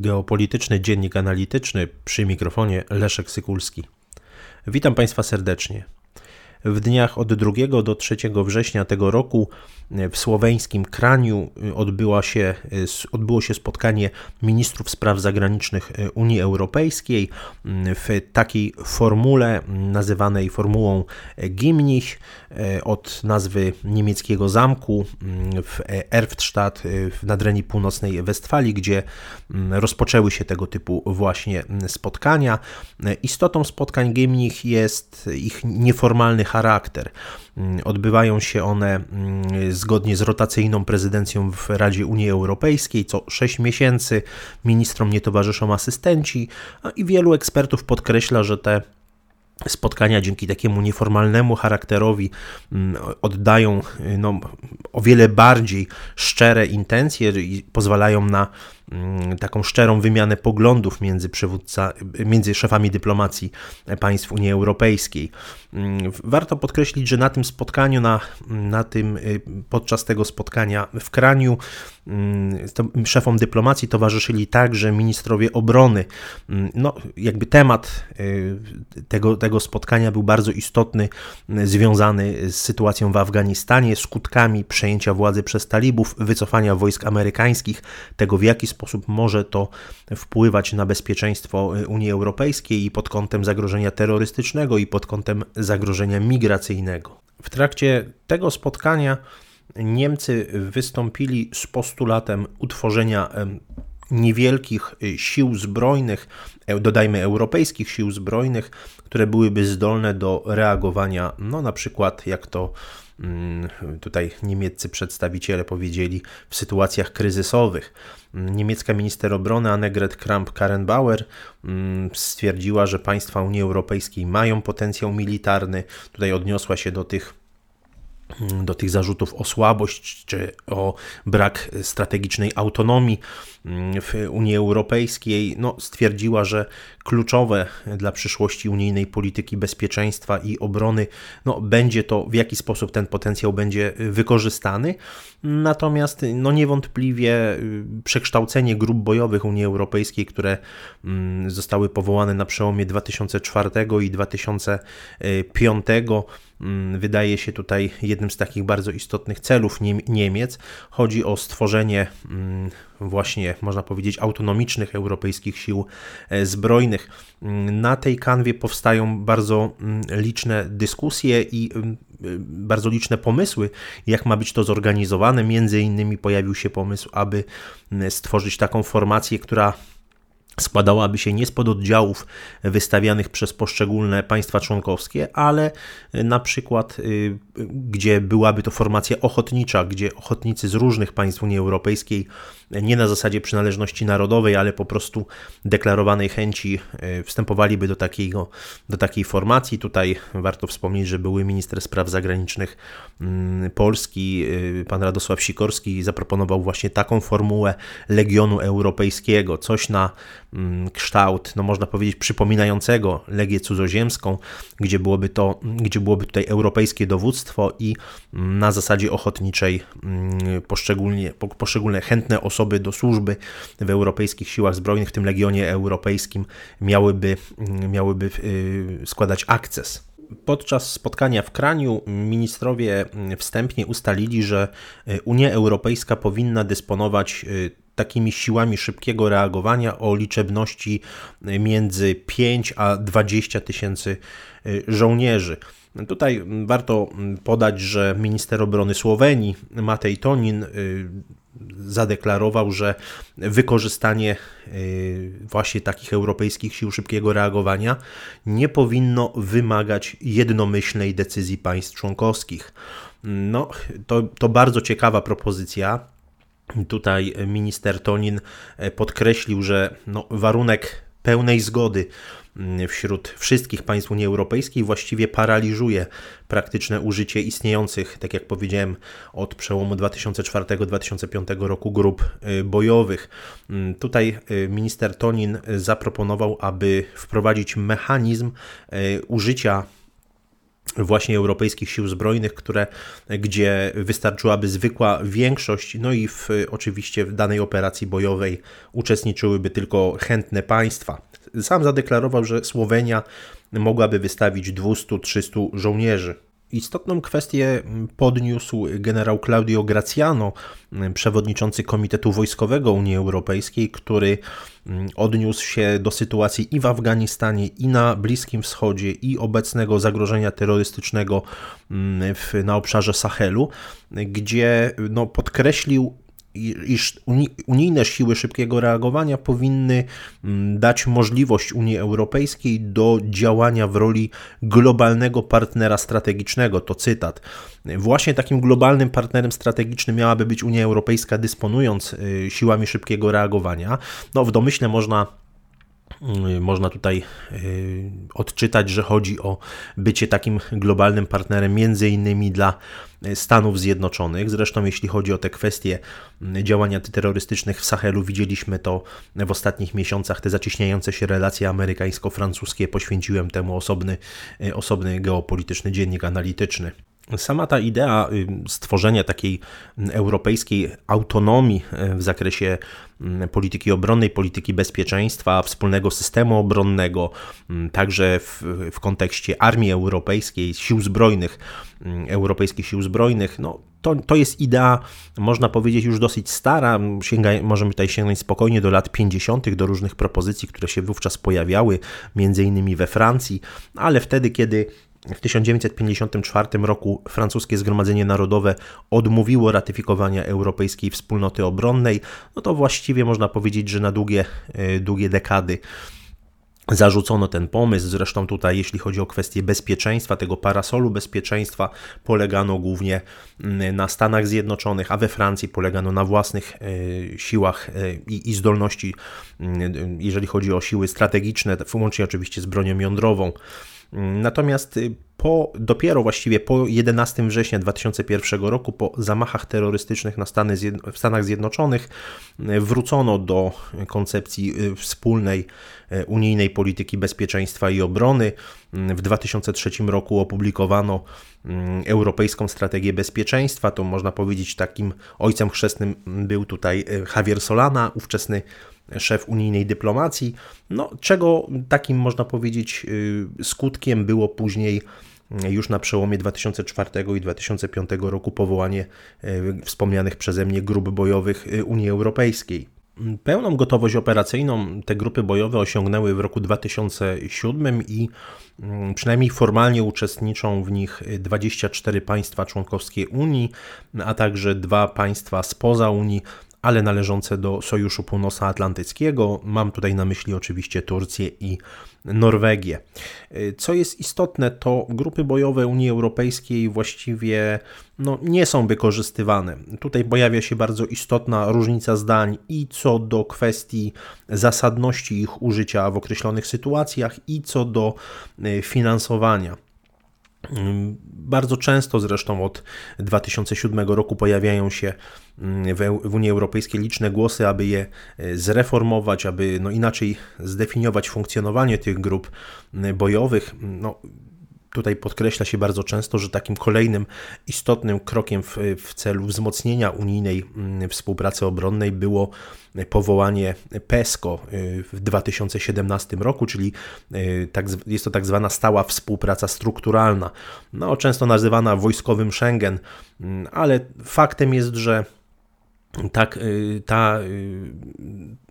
Geopolityczny Dziennik Analityczny przy mikrofonie Leszek Sykulski. Witam Państwa serdecznie. W dniach od 2 do 3 września tego roku w słoweńskim Kraniu odbyło się, odbyło się spotkanie ministrów spraw zagranicznych Unii Europejskiej w takiej formule nazywanej formułą Gimnich od nazwy niemieckiego zamku w Erftstadt w nadrenii północnej Westfalii, gdzie rozpoczęły się tego typu właśnie spotkania. Istotą spotkań Gimnich jest ich nieformalny charakter. Odbywają się one zgodnie z rotacyjną prezydencją w Radzie Unii Europejskiej. Co 6 miesięcy ministrom nie towarzyszą asystenci i wielu ekspertów podkreśla, że te spotkania dzięki takiemu nieformalnemu charakterowi oddają no, o wiele bardziej szczere intencje i pozwalają na Mm, taką szczerą wymianę poglądów między, przywódca, między szefami dyplomacji państw Unii Europejskiej. Mm, warto podkreślić, że na tym spotkaniu, na, na tym, y, podczas tego spotkania w Kraniu, mm, szefom dyplomacji towarzyszyli także ministrowie obrony. No, jakby temat y, tego, tego spotkania był bardzo istotny, związany z sytuacją w Afganistanie, skutkami przejęcia władzy przez talibów, wycofania wojsk amerykańskich, tego w jaki sposób sposób może to wpływać na bezpieczeństwo Unii Europejskiej i pod kątem zagrożenia terrorystycznego, i pod kątem zagrożenia migracyjnego. W trakcie tego spotkania Niemcy wystąpili z postulatem utworzenia niewielkich sił zbrojnych, e, dodajmy europejskich sił zbrojnych, które byłyby zdolne do reagowania, no na przykład jak to tutaj niemieccy przedstawiciele powiedzieli, w sytuacjach kryzysowych. Niemiecka minister obrony Annegret Kramp-Karrenbauer mm, stwierdziła, że państwa Unii Europejskiej mają potencjał militarny. Tutaj odniosła się do tych do tych zarzutów o słabość czy o brak strategicznej autonomii mm, w Unii Europejskiej, no, stwierdziła, że kluczowe dla przyszłości unijnej polityki bezpieczeństwa i obrony no, będzie to, w jaki sposób ten potencjał będzie wykorzystany. Natomiast no, niewątpliwie y, przekształcenie grup bojowych Unii Europejskiej, które mm, zostały powołane na przełomie 2004 i 2005 Mm, wydaje się tutaj jednym z takich bardzo istotnych celów Niemiec. Chodzi o stworzenie mm, właśnie, można powiedzieć, autonomicznych europejskich sił e, zbrojnych. Mm, na tej kanwie powstają bardzo liczne dyskusje i bardzo liczne pomysły, jak ma być to zorganizowane. Między innymi pojawił się pomysł, aby stworzyć taką formację, która składałaby się nie z pododdziałów wystawianych przez poszczególne państwa członkowskie, ale na przykład y, gdzie byłaby to formacja ochotnicza, gdzie ochotnicy z różnych państw Unii Europejskiej nie na zasadzie przynależności narodowej, ale po prostu deklarowanej chęci y, wstępowaliby do, takiego, do takiej formacji. Tutaj warto wspomnieć, że były minister spraw zagranicznych mm, Polski, y, pan Radosław Sikorski, zaproponował właśnie taką formułę Legionu Europejskiego, coś na kształt, no można powiedzieć, przypominającego Legię Cudzoziemską, gdzie byłoby, to, gdzie byłoby tutaj europejskie dowództwo i mm, na zasadzie ochotniczej mm, poszczególnie, poszczególne chętne osoby do służby w europejskich siłach zbrojnych, w tym Legionie Europejskim, miałyby, miałyby y, składać akces Podczas spotkania w Kraniu ministrowie wstępnie ustalili, że Unia Europejska powinna dysponować y, takimi siłami szybkiego reagowania o liczebności między 5 a 20 tysięcy y, żołnierzy. Tutaj warto podać, że minister obrony Słowenii Matej Tonin y, zadeklarował, że wykorzystanie y, właśnie takich europejskich sił szybkiego reagowania nie powinno wymagać jednomyślnej decyzji państw członkowskich. No, to, to bardzo ciekawa propozycja. Tutaj minister Tonin e, podkreślił, że no, warunek pełnej zgody mm, wśród wszystkich państw Unii Europejskiej właściwie paraliżuje praktyczne użycie istniejących, tak jak powiedziałem, od przełomu 2004-2005 roku grup e, bojowych. Mm, tutaj e, minister Tonin zaproponował, aby wprowadzić mechanizm użycia właśnie europejskich sił zbrojnych, które, gdzie wystarczyłaby zwykła większość, no i w, oczywiście w danej operacji bojowej uczestniczyłyby tylko chętne państwa. Sam zadeklarował, że Słowenia mogłaby wystawić 200-300 żołnierzy. Istotną kwestię podniósł generał Claudio Graziano, przewodniczący Komitetu Wojskowego Unii Europejskiej, który mm, odniósł się do sytuacji i w Afganistanie, i na Bliskim Wschodzie, i obecnego zagrożenia terrorystycznego mm, w, na obszarze Sahelu, gdzie no, podkreślił iż unijne siły szybkiego reagowania powinny mm, dać możliwość Unii Europejskiej do działania w roli globalnego partnera strategicznego. To cytat. Właśnie takim globalnym partnerem strategicznym miałaby być Unia Europejska, dysponując y, siłami szybkiego reagowania. No, w domyśle można można tutaj y, odczytać, że chodzi o bycie takim globalnym partnerem, między innymi dla y, Stanów Zjednoczonych. Zresztą, jeśli chodzi o te kwestie działania terrorystycznych w Sahelu, widzieliśmy to w ostatnich miesiącach. Te zacieśniające się relacje amerykańsko-francuskie poświęciłem temu osobny, osobny geopolityczny dziennik analityczny. Sama ta idea y, stworzenia takiej europejskiej autonomii y, w zakresie mm, polityki obronnej, polityki bezpieczeństwa, wspólnego systemu obronnego, także w, w kontekście armii europejskiej, sił zbrojnych, europejskich sił zbrojnych, no, to, to jest idea, można powiedzieć, już dosyć stara. Sięga, możemy tutaj sięgnąć spokojnie do lat 50., do różnych propozycji, które się wówczas pojawiały, między innymi we Francji, ale wtedy, kiedy w 1954 roku francuskie Zgromadzenie Narodowe odmówiło ratyfikowania Europejskiej Wspólnoty Obronnej, no to właściwie można powiedzieć, że na długie, e, długie dekady Zarzucono ten pomysł, zresztą tutaj, jeśli chodzi o kwestię bezpieczeństwa, tego parasolu bezpieczeństwa, polegano głównie mm, na Stanach Zjednoczonych, a we Francji polegano na własnych e, siłach i zdolności, jeżeli chodzi o siły strategiczne, włącznie oczywiście z bronią jądrową. Natomiast y, po, dopiero właściwie po 11 września 2001 roku, po zamachach terrorystycznych na Stany, w Stanach Zjednoczonych, y, wrócono do koncepcji y, wspólnej unijnej polityki bezpieczeństwa i obrony. W 2003 roku opublikowano Europejską Strategię Bezpieczeństwa. To można powiedzieć, takim ojcem chrzestnym był tutaj Javier Solana, ówczesny szef unijnej dyplomacji, no, czego takim można powiedzieć y, skutkiem było później y, już na przełomie 2004 i 2005 roku powołanie y, wspomnianych przeze mnie grup bojowych Unii Europejskiej. Pełną gotowość operacyjną te grupy bojowe osiągnęły w roku 2007 i mm, przynajmniej formalnie uczestniczą w nich 24 państwa członkowskie Unii, a także dwa państwa spoza Unii, ale należące do Sojuszu Północnoatlantyckiego. Mam tutaj na myśli oczywiście Turcję i Norwegię. Co jest istotne, to grupy bojowe Unii Europejskiej właściwie no, nie są wykorzystywane. Tutaj pojawia się bardzo istotna różnica zdań i co do kwestii zasadności ich użycia w określonych sytuacjach, i co do e, finansowania. Bardzo często zresztą od 2007 roku pojawiają się mm, w Unii Europejskiej liczne głosy, aby je e, zreformować, aby no inaczej zdefiniować funkcjonowanie tych grup bojowych. No, Tutaj podkreśla się bardzo często, że takim kolejnym istotnym krokiem w, w celu wzmocnienia unijnej mm, współpracy obronnej było powołanie PESCO y, w 2017 roku, czyli y, tak, jest to tak zwana stała współpraca strukturalna, no, często nazywana wojskowym Schengen, mm, ale faktem jest, że tak, y, ta, y,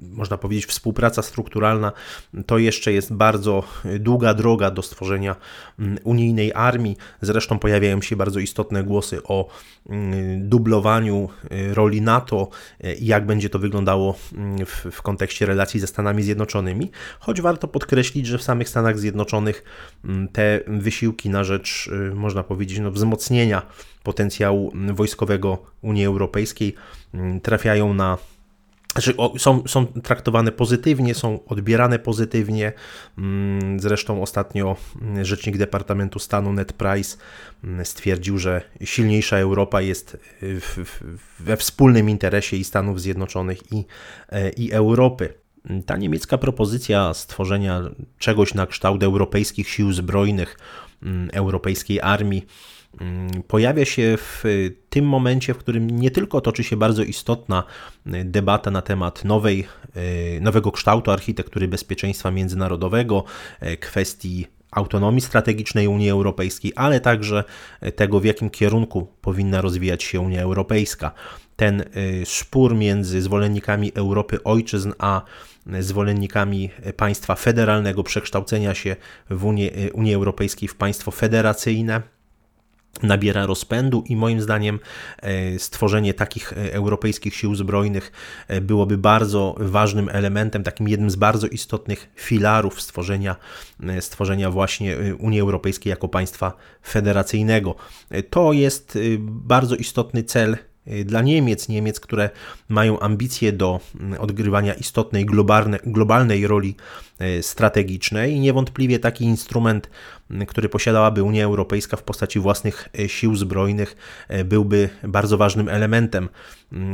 można powiedzieć, współpraca strukturalna to jeszcze jest bardzo długa droga do stworzenia mm, unijnej armii. Zresztą pojawiają się bardzo istotne głosy o mm, dublowaniu y, roli NATO i jak będzie to wyglądało mm, w, w kontekście relacji ze Stanami Zjednoczonymi. Choć warto podkreślić, że w samych Stanach Zjednoczonych te wysiłki na rzecz, można powiedzieć, no, wzmocnienia potencjału wojskowego Unii Europejskiej mm, trafiają na znaczy, są, są traktowane pozytywnie, są odbierane pozytywnie. Mm, zresztą ostatnio mm, rzecznik Departamentu Stanu Ned Price stwierdził, że silniejsza Europa jest w, we wspólnym interesie i Stanów Zjednoczonych, i, e, i Europy. Ta niemiecka propozycja stworzenia czegoś na kształt europejskich sił zbrojnych, europejskiej armii, pojawia się w tym momencie, w którym nie tylko toczy się bardzo istotna debata na temat nowej, nowego kształtu architektury bezpieczeństwa międzynarodowego, kwestii autonomii strategicznej Unii Europejskiej, ale także tego, w jakim kierunku powinna rozwijać się Unia Europejska. Ten spór między zwolennikami Europy ojczyzn a zwolennikami państwa federalnego, przekształcenia się w Unię, Unii Europejskiej w państwo federacyjne nabiera rozpędu i moim zdaniem e, stworzenie takich e, europejskich sił zbrojnych e, byłoby bardzo ważnym elementem, takim jednym z bardzo istotnych filarów stworzenia, stworzenia właśnie Unii Europejskiej jako państwa federacyjnego. To jest bardzo istotny cel dla Niemiec, Niemiec, które mają ambicje do odgrywania istotnej globalne, globalnej roli strategicznej i niewątpliwie taki instrument, który posiadałaby Unia Europejska w postaci własnych y, sił zbrojnych, byłby bardzo ważnym elementem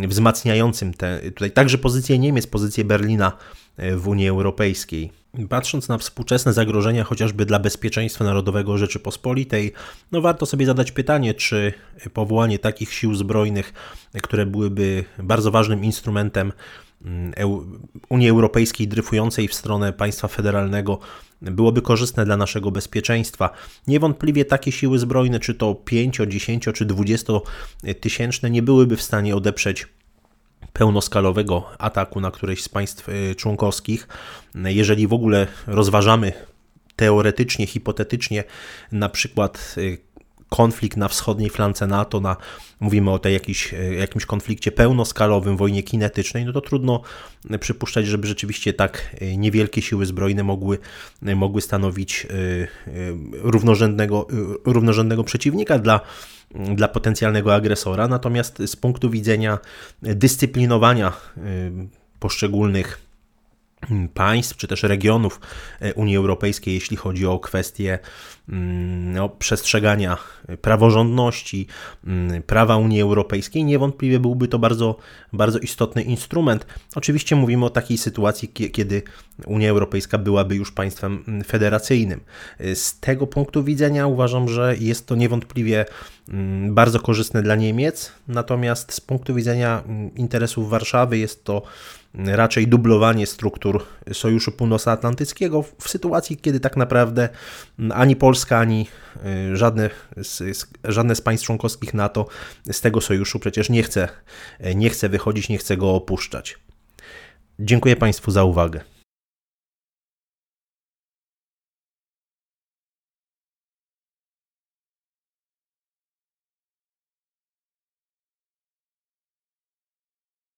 wzmacniającym te, tutaj także pozycję Niemiec, pozycję Berlina w Unii Europejskiej. Patrząc na współczesne zagrożenia chociażby dla bezpieczeństwa narodowego Rzeczypospolitej, no warto sobie zadać pytanie, czy powołanie takich sił zbrojnych, które byłyby bardzo ważnym instrumentem Unii Europejskiej dryfującej w stronę państwa federalnego, byłoby korzystne dla naszego bezpieczeństwa. Niewątpliwie takie siły zbrojne, czy to 5, 10 czy 20 tysięczne, nie byłyby w stanie odeprzeć pełnoskalowego ataku na któreś z państw y, członkowskich. Jeżeli w ogóle rozważamy teoretycznie, hipotetycznie na przykład y, konflikt na wschodniej flance NATO, na, mówimy o tej y, jakimś konflikcie pełnoskalowym, wojnie kinetycznej, no to trudno przypuszczać, żeby rzeczywiście tak niewielkie siły zbrojne mogły, mogły stanowić równorzędnego, równorzędnego przeciwnika dla dla potencjalnego agresora, natomiast z punktu widzenia dyscyplinowania poszczególnych państw czy też regionów e, Unii Europejskiej, jeśli chodzi o kwestie mm, no, przestrzegania praworządności, mm, prawa Unii Europejskiej, niewątpliwie byłby to bardzo, bardzo istotny instrument. Oczywiście mówimy o takiej sytuacji, kiedy Unia Europejska byłaby już państwem mm, federacyjnym. E, z tego punktu widzenia uważam, że jest to niewątpliwie bardzo korzystne dla Niemiec, natomiast z punktu widzenia interesów Warszawy jest to raczej dublowanie struktur Sojuszu Północnoatlantyckiego w sytuacji, kiedy tak naprawdę ani Polska, ani y, żadne z, żadne z państw członkowskich NATO z tego sojuszu przecież nie chce, nie chce wychodzić, nie chce go opuszczać. Dziękuję Państwu za uwagę.